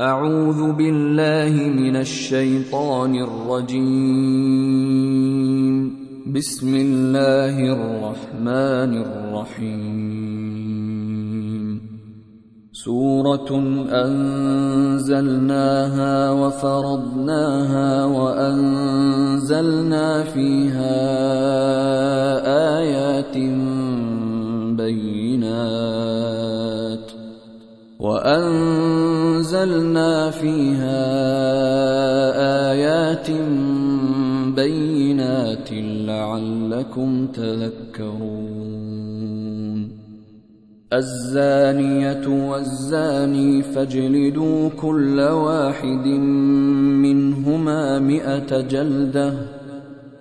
أعوذ بالله من الشيطان الرجيم. بسم الله الرحمن الرحيم. سورة أنزلناها وفرضناها وأنزلنا فيها آيات بينات. وأنزلنا فيها آيات بينات لعلكم تذكرون. الزانية والزاني فاجلدوا كل واحد منهما مئة جلدة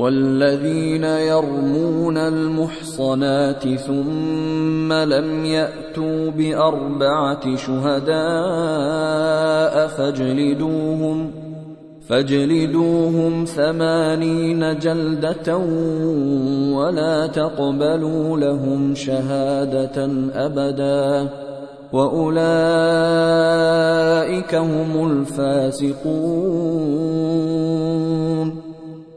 والذين يرمون المحصنات ثم لم يأتوا بأربعة شهداء فاجلدوهم فاجلدوهم ثمانين جلدة ولا تقبلوا لهم شهادة أبدا. وأولئك هم الفاسقون.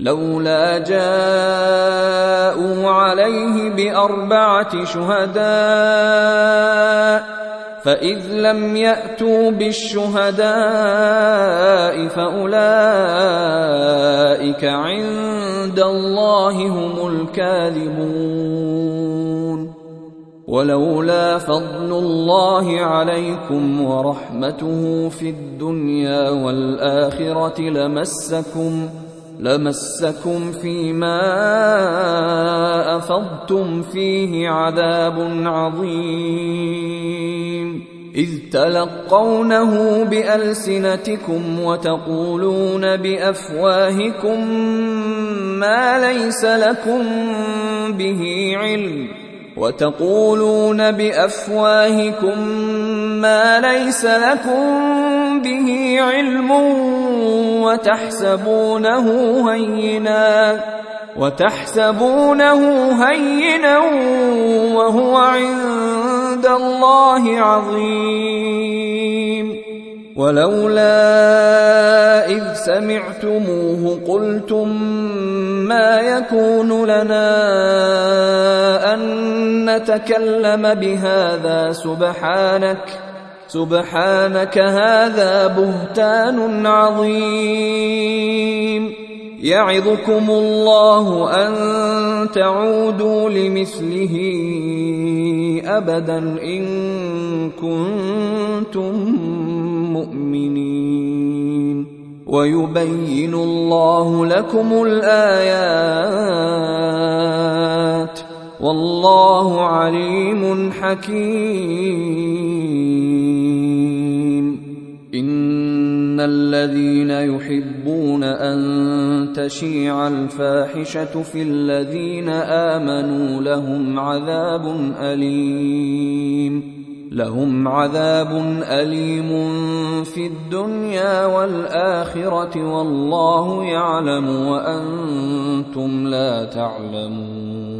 لولا جاءوا عليه بأربعة شهداء فإذ لم يأتوا بالشهداء فأولئك عند الله هم الكاذبون. ولولا فضل الله عليكم ورحمته في الدنيا والآخرة لمسكم لمسكم فيما أفضتم فيه عذاب عظيم. إذ تلقونه بألسنتكم وتقولون بأفواهكم ما ليس لكم به علم. وتقولون بأفواهكم ما ليس لكم به علم وتحسبونه هينا وتحسبونه هينا وهو عند الله عظيم. ولولا إذ سمعتموه قلتم ما يكون لنا أن نتكلم بهذا سبحانك سبحانك هذا بهتان عظيم. يعظكم الله أن تعودوا لمثله ابدا إن كنتم مؤمنين. ويبين الله لكم الآيات. والله عليم حكيم. إن الذين يحبون أن تشيع الفاحشة في الذين آمنوا لهم عذاب أليم. لهم عذاب أليم في الدنيا والآخرة والله يعلم وأنتم لا تعلمون.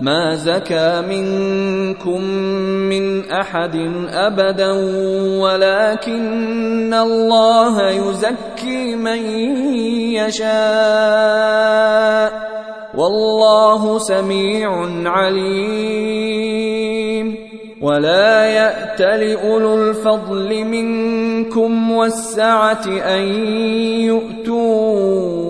ما زكى منكم من أحد أبدا ولكن الله يزكي من يشاء. والله سميع عليم. ولا يأت لأولو الفضل منكم والسعة أن يؤتوا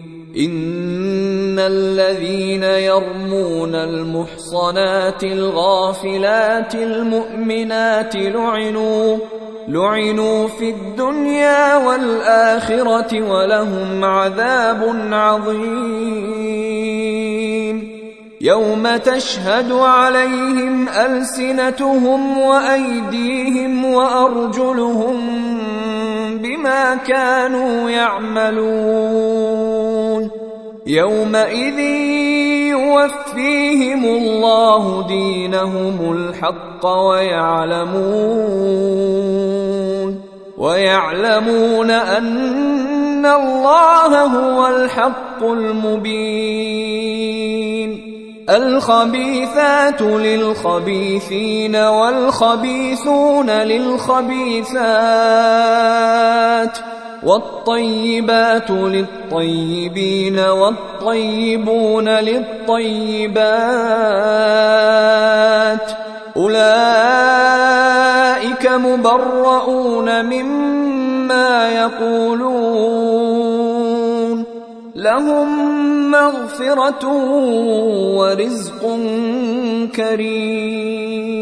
إن الذين يرمون المحصنات الغافلات المؤمنات لعنوا لعنوا في الدنيا والآخرة ولهم عذاب عظيم. يوم تشهد عليهم ألسنتهم وأيديهم وأرجلهم بما كانوا يعملون. يومئذ يوفيهم الله دينهم الحق ويعلمون ويعلمون ان الله هو الحق المبين الخبيثات للخبيثين والخبيثون للخبيثات والطيبات للطيبين والطيبون للطيبات أولئك مبرؤون مما يقولون لهم مغفرة ورزق كريم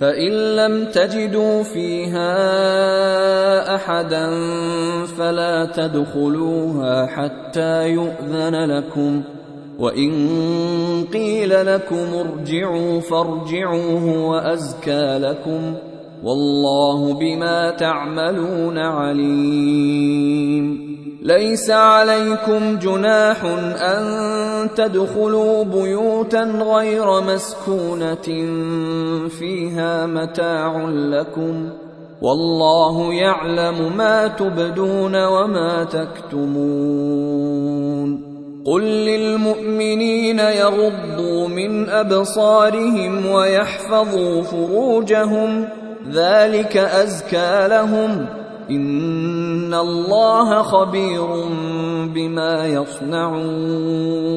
فإن لم تجدوا فيها أحدا فلا تدخلوها حتى يؤذن لكم. وإن قيل لكم ارجعوا فارجعوا وأزكى لكم. والله بما تعملون عليم. ليس عليكم جناح أن تدخلوا بيوتا غير مسكونة فيها متاع لكم والله يعلم ما تبدون وما تكتمون قل للمؤمنين يغضوا من أبصارهم ويحفظوا فروجهم ذلك أزكى لهم ان الله خبير بما يصنعون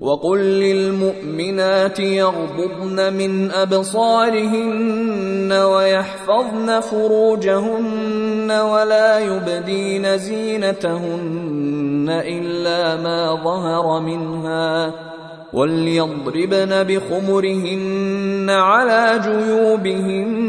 وقل للمؤمنات يغضضن من ابصارهن ويحفظن فروجهن ولا يبدين زينتهن الا ما ظهر منها وليضربن بخمرهن على جيوبهن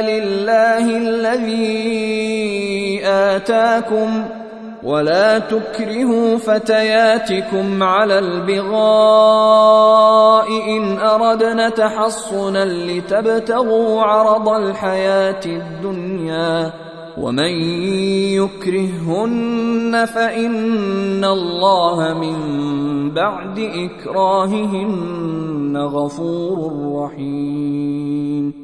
لله الذي آتاكم ولا تكرهوا فتياتكم على البغاء إن أردنا تحصنا لتبتغوا عرض الحياة الدنيا ومن يكرههن فإن الله من بعد إكراههن غفور رحيم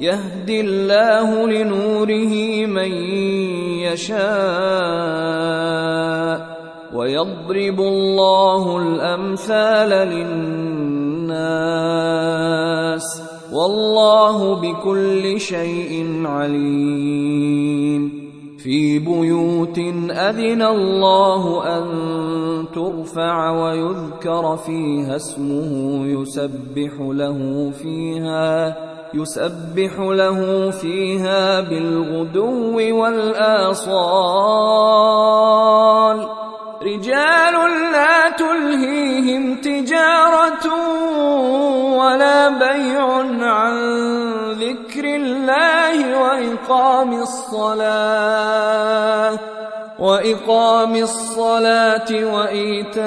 يهدي الله لنوره من يشاء ويضرب الله الأمثال للناس والله بكل شيء عليم. في بيوت أذن الله أن ترفع ويذكر فيها اسمه يسبح له فيها يسبح له فيها بالغدو والآصال. رجال لا تلهيهم تجارة ولا بيع عن ذكر الله وإقام الصلاة وإقام الصلاة وإيتاء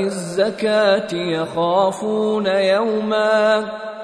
الزكاة يخافون يوماً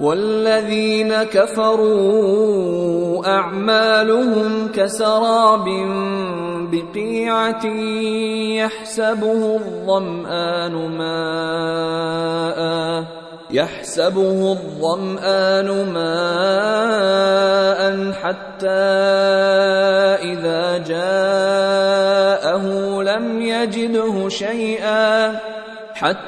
والذين كفروا أعمالهم كسراب بقيعة يحسبه الظمآن ماء يحسبه الظمآن ماء حتى إذا جاءه لم يجده شيئا حتى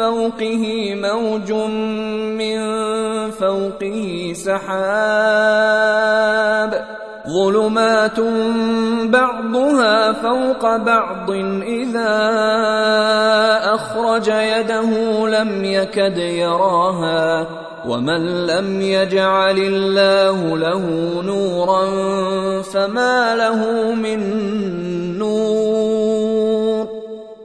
فوقه موج من فوقه سحاب ظلمات بعضها فوق بعض إذا أخرج يده لم يكد يراها ومن لم يجعل الله له نورا فما له من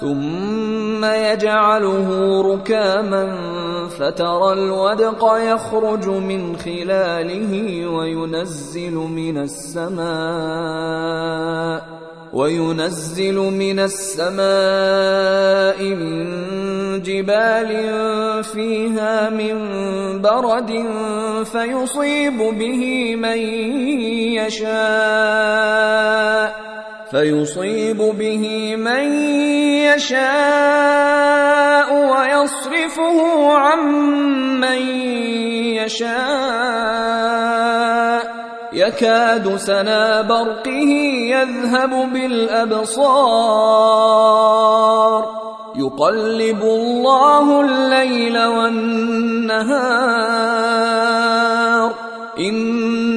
ثم يجعله ركاما فترى الودق يخرج من خلاله وينزل من السماء وينزل من السماء من جبال فيها من برد فيصيب به من يشاء فيصيب به من يشاء ويصرفه عن من يشاء. يكاد سنا برقه يذهب بالأبصار. يقلب الله الليل والنهار.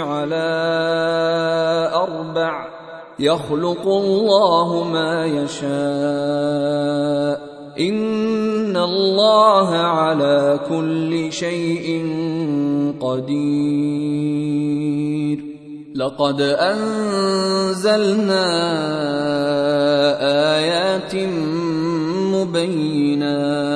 على أربع يخلق الله ما يشاء. إن الله على كل شيء قدير. لقد أنزلنا آيات مبينات.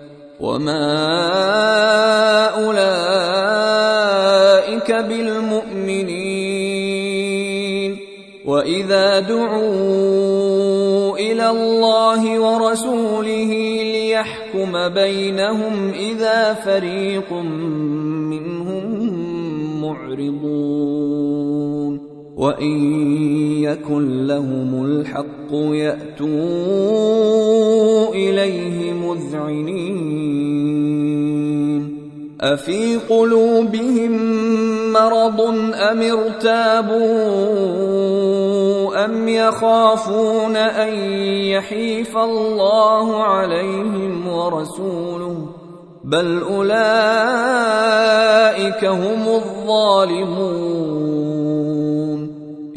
وما اولئك بالمؤمنين واذا دعوا إلى الله ورسوله ليحكم بينهم اذا فريق منهم معرضون وان يكن لهم الحق ياتوا اليه مذعنين افي قلوبهم مرض ام ارتابوا ام يخافون ان يحيف الله عليهم ورسوله بل اولئك هم الظالمون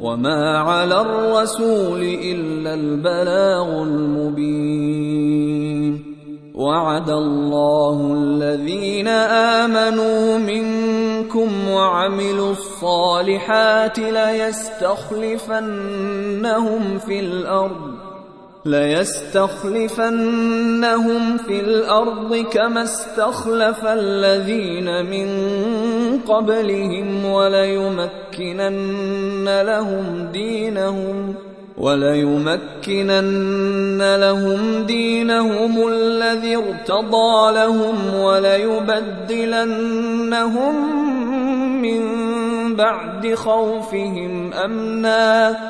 وما على الرسول الا البلاغ المبين وعد الله الذين امنوا منكم وعملوا الصالحات ليستخلفنهم في الأرض ليستخلفنهم في الأرض كما استخلف الذين من قبلهم وليمكنن لهم دينهم وليمكنن لهم دينهم الذي ارتضى لهم وليبدلنهم من بعد خوفهم أمنا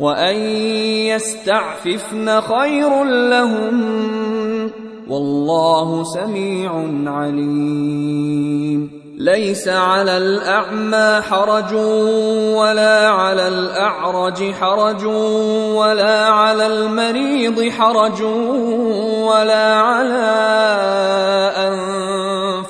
وان يستعففن خير لهم والله سميع عليم ليس على الاعمى حرج ولا على الاعرج حرج ولا على المريض حرج ولا على